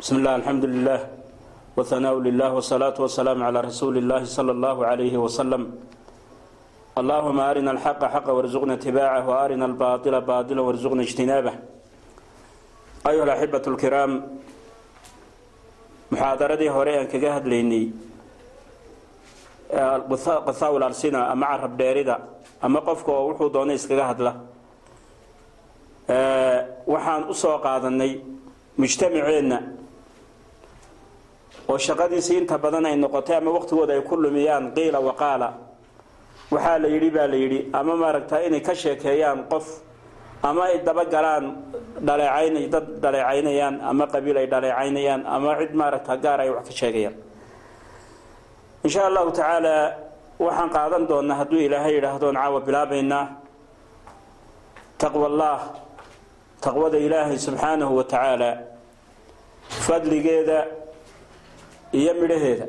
بسم الله الحمد لله وثناء لله والصلاة والسلام على رسول الله صلى الله عليه وسلم اللهم أرنا الحق حقا وارزقنا اتباعه وأرنا الباطل باطلا وارزقنا اجتنابه أيها الأحبة الكرام محاضرتي هوري أن كجهد ليني قثاء الألسنة أما عرب ديريدا أما قفك وحو دوني اسكجهد له waxaan u soo qaadanay mujtamaceenna oo shaqadiisii inta badan ay noqotay ama waqtigooda ay ku lumiyaan qiila waqaala waxaa la yidhi baa la yidhi ama maaragta inay ka sheekeeyaan qof ama ay dabagalaan dhaleecayn dad dhaleecaynayaan ama qabiil ay dhaleecaynayaan ama cid maaragta gaar ay wax ka sheegayaan. Insha allahu tacaala waxaan qaadan doonaa hadduu ilaahay yidhaahdoon caawa bilaabaynaa taqwa allah taqwada ilaahay subxaanahu wa tacaala fadligeeda iyo midhaheeda.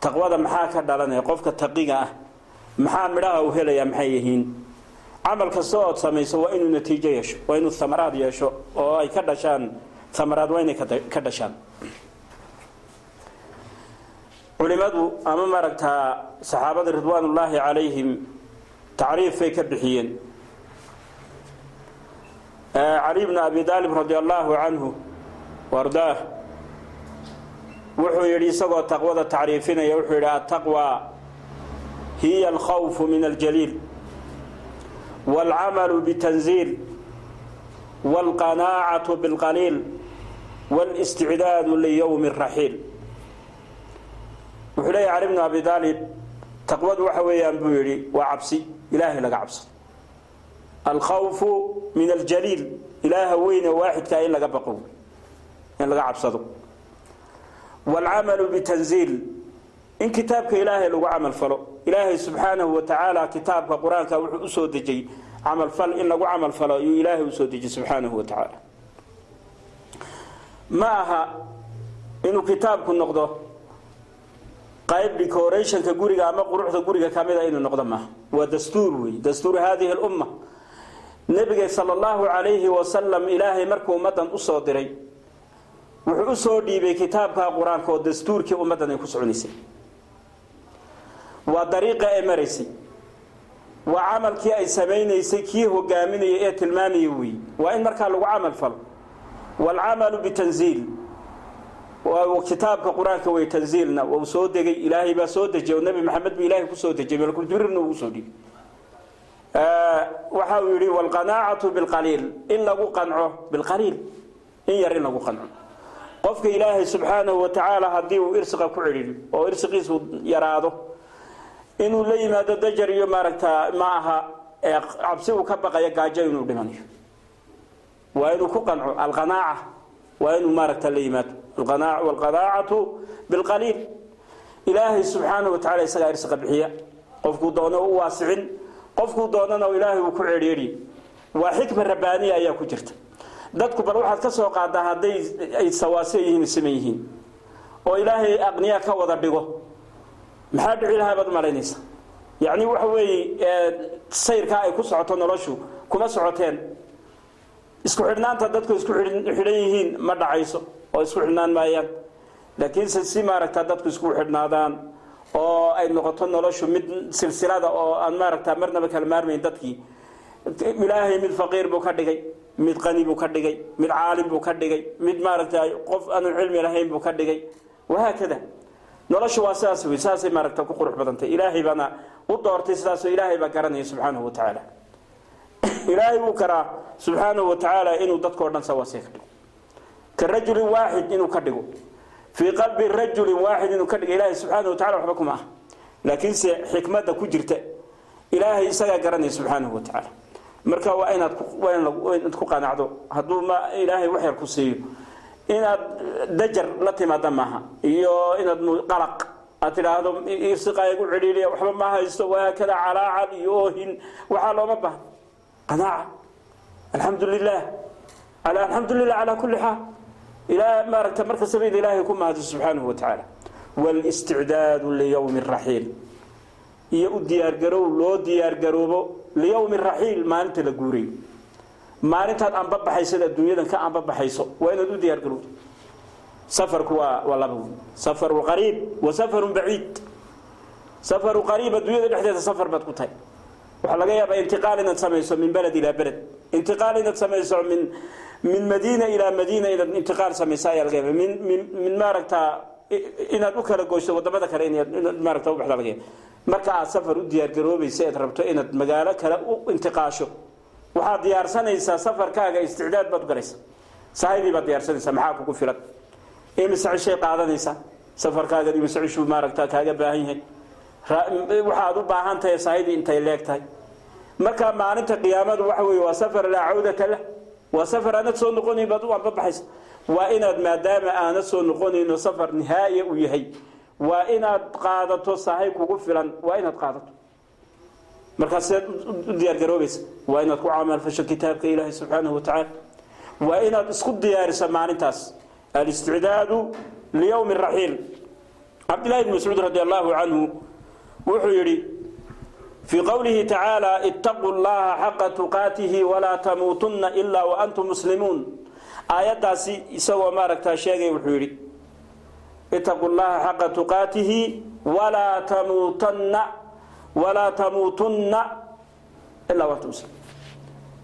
Taqwada maxaa ka dhalanaya? Qofka taqiga ah maxaa midhaha uu helayaa maxay yihiin? Camal kasta ood samayso waa inuu natiijo yeesho waa inuu amaraad yeesho oo ay ka dhashaan. Amaraad waa inay ka dhashaan. Culimadu ama maaragtaa saxaabada ridwaanullaahi calayhim tacriif bay ka bixiyeen. Cali bn abi aalib radi allahu canhu ardaah wuxuu yidhi isagoo taqwada tacriifinaya wuxuu yidhi ataqwa hiya alkhawfu min aljaliil wاlcamalu btanziil wاlqanaacatu biاlqaliil wاlاsticdaadu liyowmi raxiil wuxuu leeya cali bn abi aalib taqwadu waxa weeyaan buu yidhi waa cabsi ilaahay laga cabsado alkhawfu min aljaliil ilaaha weyne waaxidkaa in laga baqo in laga cabsado waalcamalu bitanziil in kitaabka ilaahay lagu camal falo ilaahay subxaanahu wa kitaabka qur'aanka wuxuu u soo dejiyey camalfal in lagu camal falo ayuu ilaahay u soo dejiyey subxaanahu wa ma aha inuu kitaabku noqdo qayb decorationka guriga ama quruxda guriga kamida inuu noqdo maaha waa dastuur wey dastuur hadihi lumma nebiga sal allahu calayhi wasalam ilaahay markuu ummadan u soo diray wuxuu u soo dhiibay kitaabka qur'aanka oo dastuurkii ummaddan ay ku soconaysay. Waa dariiqa ee maraysay. Waa camalkii ay samaynaysay kii hogaaminaya ee tilmaamaya weey. Waa in markaa lagu camal falo. Waalcamalu bitanziil. Kitaabka qur'aanka wey tanziilna wuu soo degay ilaahay baa soo dejiyay oo nebi maxamed buu ilahay ku soo dejiyay malkuljibriilna uu u soo dhiibay waxa uu yidhi wlqanaacatu bilqaliil in lagu qanco bilqaliil in yar in lagu qanco qofka ilaahay subxaanahu wa tacaala haddii uu irsiqa ku cidhiidho oo irsiqiisu yaraado inuu la yimaado dajar iyo maaragta ma aha cabsi uu ka baqayo gaajo inuu dhimanayo. Waa inuu ku qanco alqanaaca waa inuu maaragta la yimaado wlqanaacatu bilqaliil. Ilaahay subxaanahu wa tacala isagaa irsiqa bixiya. Qofkuu doono u waasicin. Qofkuu doonana ilaahay uu ku ceedheedhi waa xikma rabbaaniya ayaa ku jirta dadku bal waxaad ka soo qaadaa hadday ay sawaasiya yihiin siman yihiin oo ilaahay aqniya ka wada dhigo. Maxaa dhici lahaa baad malaynaysa yacni waxa weeye sayrkaa ay ku socoto noloshu kuma socoteen. Isku xidhnaanta dadku isku xidhan yihiin ma dhacayso oo isku xidhnaan maayaan. Laakiinse si maaragta dadku isku xidhnaadaan oo ay noqoto noloshu mid silsilada oo aan maaragta marnaba kala maarmayn dadkii ilaahay mid faqiir buu ka dhigay mid qani buu ka dhigay mid caalim buu ka dhigay mid maaragta qof aanu cilmi lahayn buu ka dhigay. Wahaakada noloshu waa sidaas wey saasay maaragta ku qurux badantay. Ilaahay baana u doortay sidaasoo ilaahay baa garanaya subxaanahu wa tacaala. Ilaahay wuu karaa subxaanahu wa tacaala inuu dadkao dhan sawaasay ka dhigo. Ka rajulin waaxid inuu ka dhigo. Fii qalbi rajulin waaxid inuu ka dhiga ilaahay subxaana wa tacala waxba kuma ah laakiinse xikmadda ku jirta ilaahay isagaa garanaya subxaanahu wa tacaala marka waa inaad ku qanacdo. Hadduu ma ilaahay wax yar ku siiyo. Inaad dajar la timaada maaha. Iyo inaad qalaq. Aad tidhaahdo irsiqaa igu cidhiiliya waxba ma haysto wahaakada calaacal iyo oohin waxaa looma baahan qanaaca. Alxamdu lilah alxamdu lilah calaa kulli xaal. Ilaa maaragta marka sabayda ilaahay ku mahadi subxaanahu wa tacaala. Wاlاsticdaadu liyowmi raxiil iyo u diyaargarow loo diyaargaroobo liyowmi raxiil maalinta la guuray. Maalintaad anbabaxaysad adduunyadan ka anbabaxayso waa inaad u diyaargarowdo safarku waa waa laba safaru qariib wa safarun baciid. Safaru qariib adduunyada dhexdeeda safar baad ku tahay. Waxaa laga yaabaa intiqaal inaad samayso min beled ilaa beled intiqaal inaad samayso min min madiina ilaa madiina inaad intiqaal samayso ayaa laga yaaba min min min maaragtaa inaad u kala goyso waddamada kale yaaba marka aad safar u diyaargaroobaysa eed rabto inaad magaalo kale u intiqaasho waxaad diyaarsanaysaa safarkaaga isticdaad baad u galaysa sahaydii baad diyaarsanaysaa maxaa kugu filan? Imise cishay qaadanaysaa safarkaaga imise cishuu maaragta kaaga baahan yahay waxaad u baahan tahay sahaydii intay leeg tahay. Marka maalinta qiyaamadu waxa weeye waa safar laa cawdata lah. Waa safar aanad soo noqonayn baad u anbabaxaysa waa inaad maadaama aanad soo noqonayno safar nihaaya uu yahay waa inaad qaadato sahay kugu filan waa inaad qaadato markaas sidaad u diyaargaroobaysa waa inaad ku camalfasho kitaabka ilaahi subxaanahu watacaala waa inaad isku diyaariso maalintaas الاستعداد ليوم الرحيل عبد الله بن مسعود رضي الله عنه wuxuu yidhi في قوله تعالى اتقوا الله حق تقاته ولا تموتن إلا وأنتم مسلمون aayaddaasi isagoo maaragtaa sheegay wuxuu yidhi itaqu llaha xaqa tuqaatihi walaa tamuutanna walaa tamuutunna ilaa wantum muslim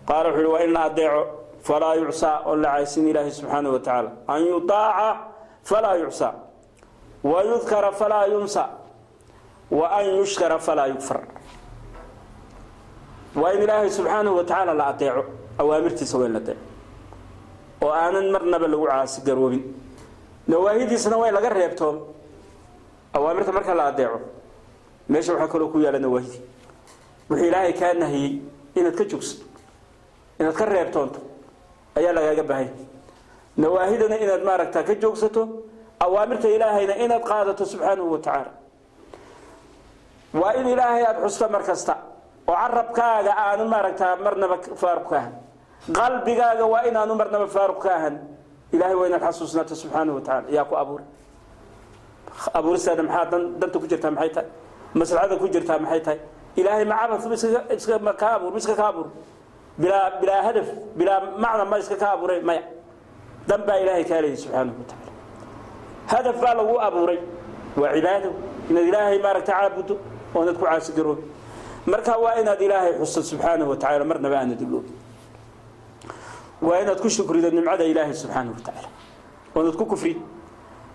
qaala wuxuu yihi waa in la adeeco falaa yucsaa oon la caysin ilaahi subxaanahu wa tacaala. An yutaaca falaa yucsaa wa yudkara falaa yunsa wa an yushkara falaa yugfar waa in ilaahay subxaanahu wa tacaala la adeeco awaamirtiisa waa in la adeeco oo aanan marnaba lagu caasi garoobin. Nawaahidiisna waa laga reebtoomo awaamirta marka la adeeco meesha waxaa kaloo ku yaalla nawaahidi. Wuxuu ilaahay kaa nahiyey inaad ka joogsato inaad ka reebtoonto ayaa lagaaga baahanya nawaahidana inaad maaragtaa ka joogsato awaamirta ilaahayna inaad qaadato subxaanahu wa tacaala. Waa in ilaahay aada xusto mar kasta oo carabkaaga aanu maaragtaa marnaba faaruq ka ahan qalbigaaga waa inaanu marnaba faaruq ka ahan. Ilahay waa inaad xasuusnaato subxaanahu wa tacala yaa ku abuuray abuuristaada maxaa dan danta ku jirtaa maxay tahay? Maslaxada ku jirtaa maxay tahay? Ilaahay macabad abuur iska ka abuur. Bilaa bilaa hadaf bilaa macna ma iska ka abuuray maya. Dan baa ilaahay kaa leeyay subxaanahu wa tacaala hadaf baa lagu abuuray. Waa cibaado. Inaad ilaahay maaragta caabudo oonad ku caasi garoobi marka waa inaad ilaahay xusto subxaanahu wa tacala marnaba aanad iloobi waa inaad ku shukrido nimcada ilaahay subxaanahu wa tacaala. Oonad ku kufrin.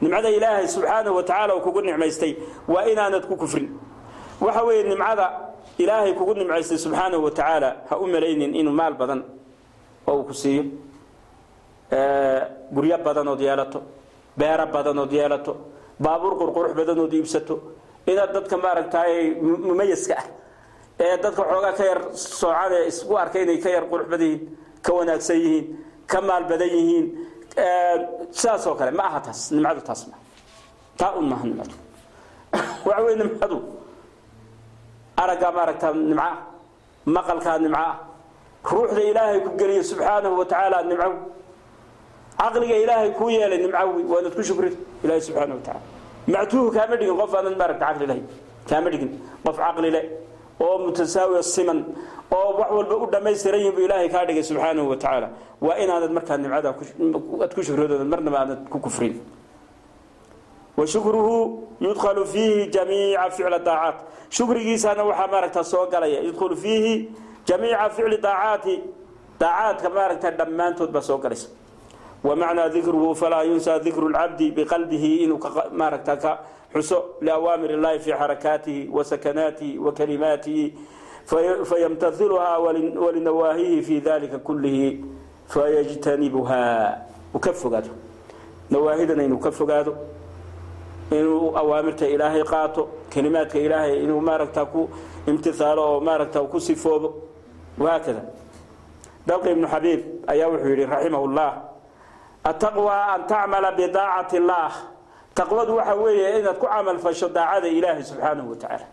Nimcada ilaahay subxaanahu wa tacaala oo kugu nicmaystay waa inaanad ku kufrin. Waxa weeye nimcada ilaahay kugu nimcaystay subxaanahu wa tacaala ha u malaynin inuu maal badan oo uu ku siiyo. Guryo badanood yeelato beero badanood yeelato baabuur qurqurux badanood iibsato. Inaad dadka maaragtaay mumayaska ah ee dadka xoogaa ka yar soocan ee isku arka inay ka yar qurux badan yihiin ka wanaagsan yihiin ka maal badan yihiin sidaas oo kale ma aha taas nimcadu taas ma taa un maaha nimcadu. Waxa weye nimcadu araggaa maaragtaa nimco ah maqalkaa nimco ah ruuxda ilaahay ku geliya subxaanahu wa tacaala nimco caqliga ilaahay kuu yeelay nimco wey waa inaad ku shukrid ilaahay subxaana wa tacala mactuuhu kaama dhigin qof aanad maaragta caqli lahayn kaama dhigin qof caqli leh oo mutasaawiya siman oo wax walba u dhammaystiran yihin buu ilaahay kaa dhigay subxaanahu wa tacaala waa inaanad markaa nimcada aad ku shukridood marnaba aanad ku kufrin وشكره يدخل فيه جميع فعل الطاعات شكري سنة وحا ماركتا سوغليا يدخل فيه جميع فعل الطاعات طاعات كما ماركتا دمان تود بسوغليس ومعنى ذكره فلا ينسى ذكر العبد بقلبه إنه ماركتك حسو لأوامر الله في حركاته وسكناته وكلماته فيمتثلها ولنواهيه في ذلك كله فيجتنبها. وكفقاته نواهدنا إنه كفقاته inuu awaamirta ilaahay qaato kalimaadka ilaahay inuu maaragtaa ku imtiaalo oo maaragta ku sifoobo wahaakada dawqa ibnu xabiib ayaa wuxuu yidhi raximah ataqwa an tacmala bidaacati اllah taqwadu waxa weeye inaad ku camal fasho daacada ilaahay subxaanahu wa tacaala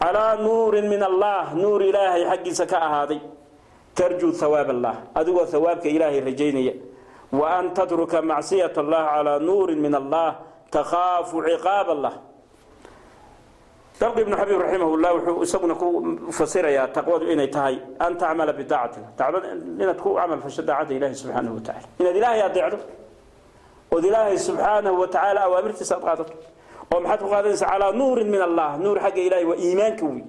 calaa nuurin min allah nuur ilaahay xaggiisa ka ahaaday. Tarjuu hawaab allah. Adigoo hawaabka ilaahay rajaynaya. Wa an tatruka macsiyat allah calaa nuurin min allah. Takhaafu ciqaab allah dalqi ibnu xabiib raximahullah wuxuu isaguna ku fasirayaa taqwadu inay tahay an tacmala bidaacati inaad ku camal fasho daacadda ilaahi subxaanahu wa tacala inaad ilaahay adeecdo ood ilaahay subxaanahu wa tacaala awaamirtiisa aad qaadato oo maxaad ku qaadanaysaa calaa nuurin min allah. Nuur xagga ilahay waa iimaanka wey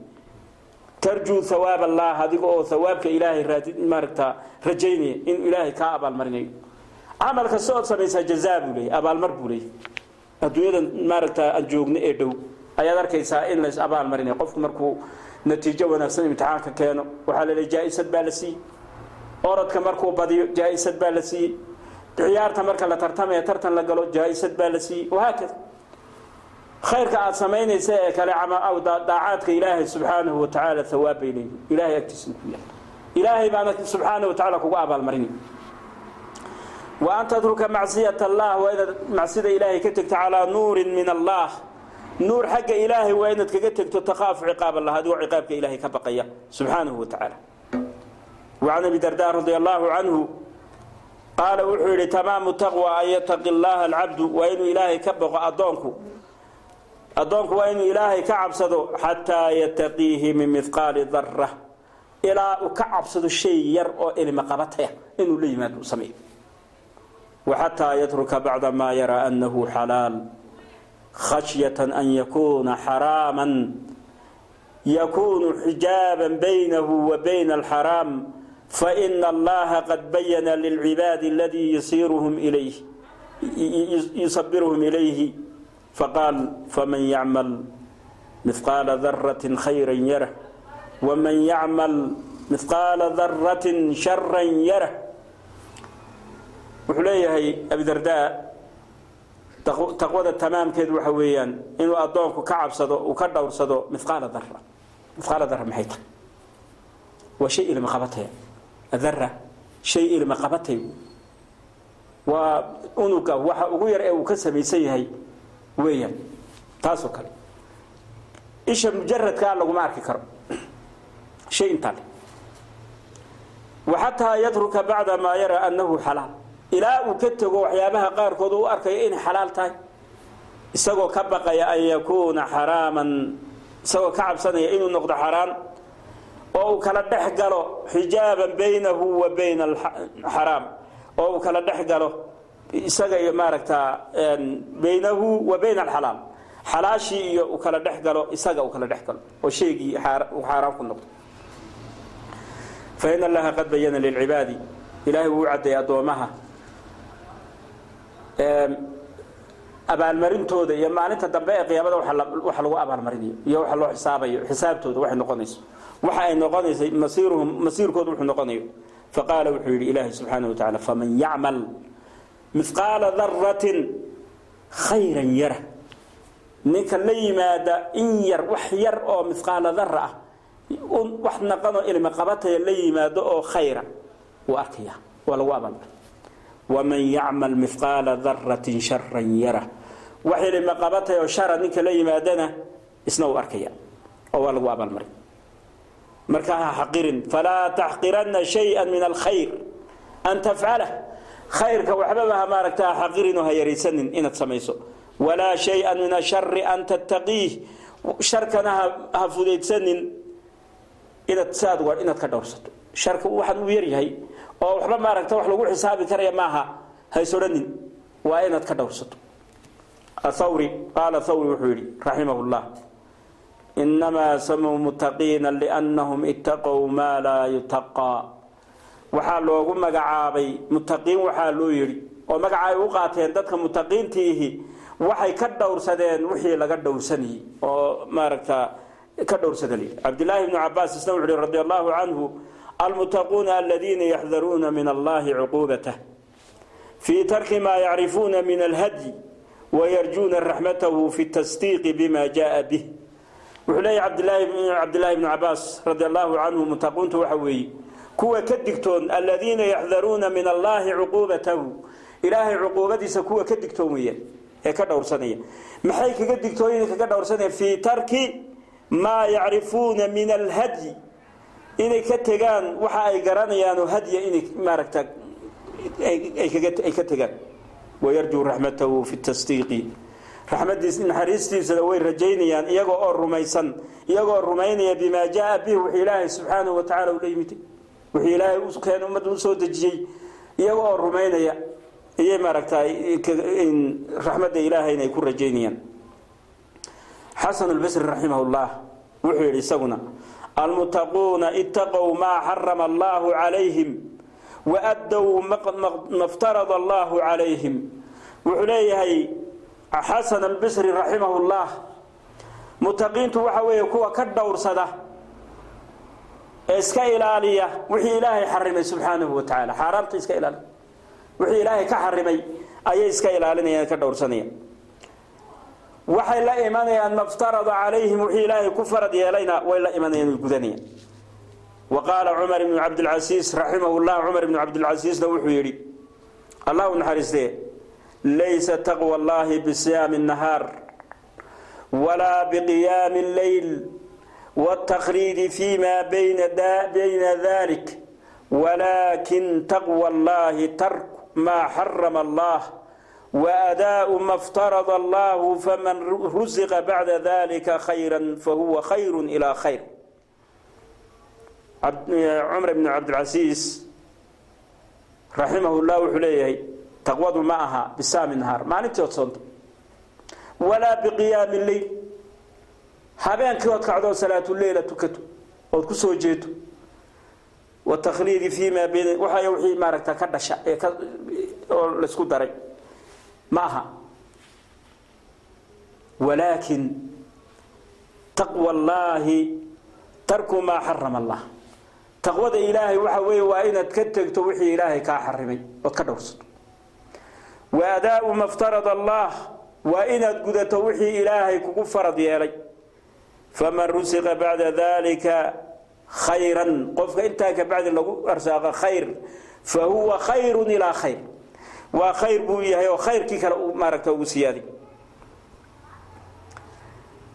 tarjuu hawaab allah adiga oo hawaabka ilaahay raadi maaragtaa rajaynaya inuu ilaahay kaa abaalmarinayo. Camal kasta ood samaysaa jazaa buu leeyay abaalmar buu leeyay adduunyada maaragtaa aan joogno ee dhow ayaad arkaysaa in lays abaalmarinayo qofku markuu natiijo wanaagsan imtixaanka keeno waxaa laleeyahy jaa-isad baa la siiyey. Orodka markuu badiyo jaa-isad baa la siiyey. Ciyaarta marka la tartamaya tartan la galo jaa-isad baa la siiyey. Wahaakada khayrka aada samaynaysa ee kale daacaadka ilaahay subxaanahu wa tacaala hawaab bay leeyihiin ilahay agtiisna ku yaal ilaahay baana subxaanahu wa tacala kugu abaalmarinay wa an tatruka macsiyat allah waa macsida ilaahay ka tegto calaa nuurin min allah nuur xagga ilaahay waa inaad kaga tegto takhaaf ciqaab allah adigoo ciqaabka ilaahay ka baqaya subxaanahu wa tacaala wacan abi dardaa radia allaahu canhu qaala wuxuu yidhi tamaamu taqwa an yataqi llaaha alcabdu waa inuu ilaahay ka baqo addoonku. Addoonku waa inuu ilaahay ka cabsado xataa yataqiihi min mihqaali darra ilaa uu ka cabsado shay yar oo ilma qabataya inuu la yimaado u sameeyo. Waxataa yatruka bacda maa yaraa annahu xalaal. خشية أن يكون حراما يكون حجابا بينه وبين الحرام فإن الله قد بين للعباد الذي يصيرهم إليه يصبرهم إليه فقال فمن يعمل مثقال ذرة خيرا يره ومن يعمل مثقال ذرة شرا يره وحليه أبي درداء taqwada tamaamkeed waxa weeyaan inuu addoonku ka cabsado uu ka dhowrsado miqaala dara miqaala dara maxay tahay? Waa shay ilma qabataya dara shay ilma qabatay. Waa unuga waxa ugu yar ee uu ka samaysan yahay weeyaan taasoo kale. Isha mujaradkaa laguma arki karo. Shay intaa le waxataa yatruka bacda maa yara annahu xalaal ilaa uu ka tego waxyaabaha qaarkood u arkayo inay xalaal tahay. Isagoo ka baqaya an yakuuna xaraaman isagoo ka cabsanaya inuu noqdo xaraan oo uu kala dhex galo xijaaban baynahu wa bayna alxaraam oo uu kala dhex galo isaga iyo maaragtaa baynahu wa bayna alxalaal xalaashii iyo uu kala dhex galo isaga uu kala dhex galo oo shaygii uu xaaraan ku noqdo. Fa in allaha qad bayana lilcibaadi ilaahay wuu u caddeeyay addoomaha abaalmarintooda iyo maalinta dambe ee qiyaamada waxa lagu abaalmarinayo iyo waxa loo xisaabayo xisaabtooda waxay noqonayso. Waxa ay noqonaysay masiiruhum masiirkooda wuxuu noqonayo. Faqaala wuxuu yidhi ilaahay subxaanahu wa tacaala faman yacmal mithqaala daratin khayran yara ninka la yimaada in yar wax yar oo mithqaala dara ah wax naqanoo ilmi la yimaado oo khayra wuu arkaya waa lagu abaalmar waman yacmal mihqaala daratin sharan yara wax ilima qabatay oo shara ninka la yimaadana isna uu arkaya oo waa lagu abaalmaray marka ha xaqirin falaa taxqiranna shaya min alkhayr an tafcalah khayrka waxbaba ha maaragta ha xaqirin oo ha yaraysanin inaad samayso walaa shaya min ashari an tattaqiih sharkana ha fudaydsanin inaad saad inaad ka dhowrsato sharka waxaan uu yaryahay oo waxba maaragta wax lagu xisaabi karaya maaha hays odhanin waa inaad ka dhowrsato. Athawri qaala thawri wuxuu yidhi raximah llah inamaa samuu mutaqiina liannahum itaqow maa laa yutaqaa waxaa loogu magacaabay mutaqiin waxaa loo yidhi oo magaca ay u qaateen dadka mutaqiintiihi waxay ka dhowrsadeen wixii laga dhowrsanayay oo maaragta ka dhowrsada layidhi cabdillaahi ibnu cabaas isna wuxu uhi radi allahu canhu almutaquuna aladiina yaxdaruuna min allahi cuquubatah fii tarki maa yacrifuuna min alhadyi wayarjuuna raxmatahu fi tasdiiqi bima jaa bih wuxuu leeyahy cabdillaahi ibnu cabaas radi allahu canhu mutaquuntu waxa weeye kuwa ka digtoon aladiina yaxdaruuna min allahi cuquubatahu ilaahay cuquubadiisa kuwa ka digtoon weeyaan ee ka dhowrsanaya maxay kaga digtooyin kaga dhowrsanaya fii tarki maa yacrifuuna min alhadyi inay ka tegaan waxa ay garanayaanoo hadya inay maaragta ay ka tegaan. Wayarjuu raxmatahu fi tasdiiqi. Raxmadiis naxariistiisana way rajaynayaan iyagoo oo rumaysan iyagoo rumaynaya bimaa jaa bihi wuxuu ilaahay subxaanahu wa tacala ula yimid wuxuu ilaahay u keenay ummadda u soo dejiyey iyagoo oo rumaynaya iyay maaragtay raxmadda ilaahay inay ku rajaynayaan. Xasan albasri raximah wuxuu yidhi isaguna almutaquuna itaqow maa xarama allahu calayhim waaddow maftarada allahu calayhim wuxuu leeyahay xasan albasri raximah llah mutaqiintu waxa weeye kuwa ka dhowrsada ee iska ilaaliya wixii ilaahay xarimay subxaanahu wa tacaala xaaraamta iska ilaaliya wixii ilaahay ka xarimay ayay iska ilaalinayaan ka dhowrsanayaan waxay la imanayaan maftarada calayhim wixii ilaahay ku farad yeelayna way la imanayaan way gudanayaan. Wa qaala cumar ibnu cabdilcasiis raximahu cumar ibnu cabdilcasiisna wuxuu yidhi allah naxariistee laysa taqwa allahi bisiyaami nahaar walaa biqiyaami lleyl wاtakriidi fima bayna dalik walakin taqwa allahi tark ma xarama allah rusiqa bacda dalika khayra fahuwa khayru ila khayr cumar ibn cabdilcasiis raximah llah wuxuu leeyahay taqwadu ma aha bisaami nahaar maalintii ood soonto walaa biqiyaami leyl habeenkii ood kacdoo salaatuleyla tukato ood ku soo jeedo watakliidi fima bayna waxay wixii maaragta ka dhasha ee ka oo laysku daray ma aha walaakin taqwa allaahi tarku maa xarama allah. Taqwada ilaahay waxa weeye waa inaad ka tegto wixii ilaahay kaa xarimay ood ka dhowrsato. Wa adaau ma ftarada allah waa inaad gudato wixii ilaahay kugu farad yeelay. Faman rusiqa bacda dalika khayran qofka intaa ka bacdi lagu arsaaqa khayr fa huwa khayru ilaa khayr waa khayr buu yahay oo khayrkii kale maaragta ugu siyaaday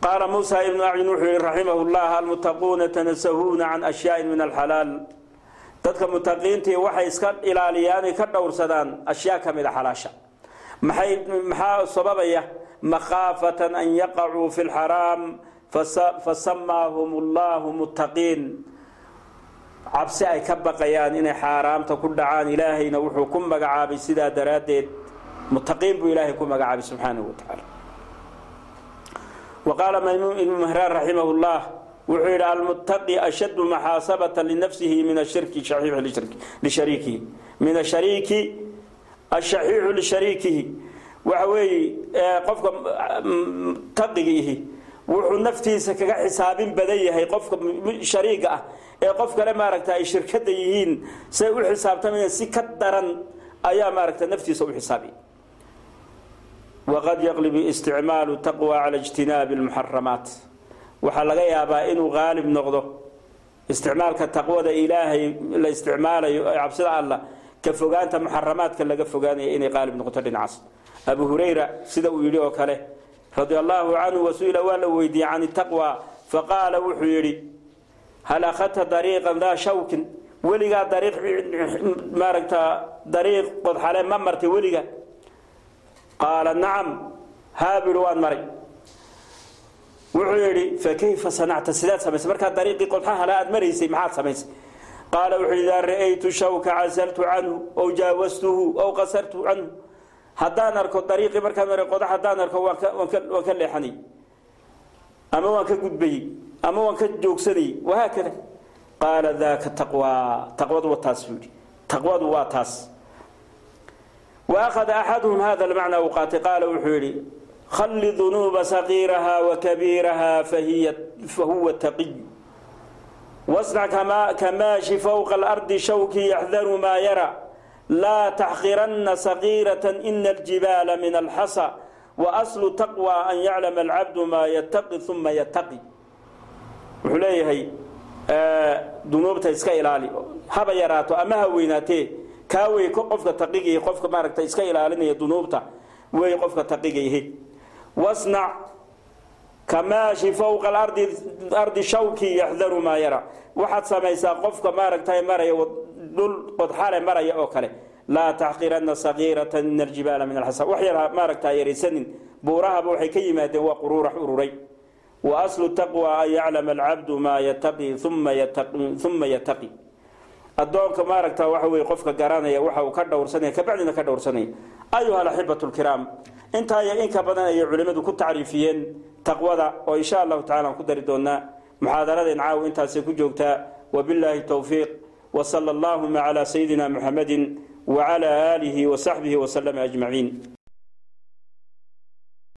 qaala muusa ibnu acyun wuxuu yihi raximah llah almutaquuna tanasahuuna can ashyaaءin min alxalaal. Dadka mutaqiintii waxay iska ilaaliyaanay ka dhowrsadaan ashyaa ka mida xalaasha. Maxay maxaa sababaya? Makhaafatan an yaqacuu fi lxaraam fasamaahum allahu muttaqiin cabsi ay ka baqayaan inay xaaraamta ku dhacaan. Ilaahayna wuxuu ku magacaabay sidaa daraaddeed. Muttaqiin buu ilaahay ku magacaabay subxaanahu wa tacaala. Wa qaala maymuun ibnu mahraan raximah llah wuxuu yidhi almuttaqi ashaddu maxaasabata linafsihi min ashirki lishariikihi. Min ashariiki ashaxiixu lishariikihi. Waxa weeye qofka taqigiihi wuxuu naftiisa kaga xisaabin badan yahay qofka shariiga ah ee qof kale maaragta ay shirkada yihiin. Say u xisaabtamayaan si ka daran ayaa maaragta naftiisa u xisaabiya waqad yaqlibu isticmaalu taqwa cala ijtinaabi lmuxaramaat waxaa laga yaabaa inuu qaalib noqdo. Isticmaalka taqwada ilaahay la isticmaalayo cabsida allah ka fogaanta muxaramaadka laga fogaanaya inay qaalib noqoto dhinacaas. Abu hurayra sida uu yidhi oo kale radi allahu canhu wasuila waa la weydiiyey can taqwa faqaala wuxuu yidhi hal akhadta dariiqan daa shawkin? Weligaa dariiq maaragta dariiq qodxale ma martay weliga. Qaala nacam haabihi waan maray. Wuxuu yidhi fakayfa sanacta? Sidaad samaysay markaa dariiqii qodxahala aad maraysay maxaad samaysay? Qaala wuxuu yidhi idaa ra'aytu shawka casaltu canhu ow jaawastuhu ow qasartu canhu haddaan arko dariiqii markaan maray qodax haddaan arko waan ka leexanay ama waan ka gudbayey ama waan ka joogsanayey wahaakada qaala daaka taqwaa taqwadu waa taas buu yidhi. Taqwadu waa taas. Wa axaduhum hada almacnaa uu qaatay. Qaala wuxuu yidhi khalli dunuuba saqiiraha wa kabiiraha fahuwa taqiy wasnac kamaashi fowqa alardi shawki yaxdaru maa yara laa taxqirana saqiirata ina aljibaala min alxasa waaslu taqwa an yaclama alcabdu maa yataqi uma yataqi wuxuu leeyahay dunuubta iska ilaali haba yaraato ama ha weynaatee kaa wey qofka taqigay qofka maaragta iska ilaalinaya dunuubta wey qofka taqigayhe wasnac kamaashi fowqa ardi shawki yaxdaru maa yara waxaad samaysaa qofka maaragta maraya dhul qodxale maraya oo kale laa taxqirana sagiirata min aljibaala min alxasa wax yar maaragtaa yaraysanin buurahaba waxay ka yimaadeen waa quruurax ururay. Wa aslu taqwa an yaclama alcabdu maa yataqi uma yataqi addoonka maaragta waxa weye qofka garanaya waxa uu ka dhowrsanaya kabacdina ka dhowrsanaya. Ayuha alaxibatu lkiraam intaa inka badan ayay culimmadu ku tacriifiyeen taqwada oo insha allahu tacala aan ku dari doonaa muxaadaradeen caaw intaasay ku joogtaa. Wabilaahi towfiiq wsala allahuma cla sayidina muxamadi wcla aalihi wasaxbihi waslama ajmaciin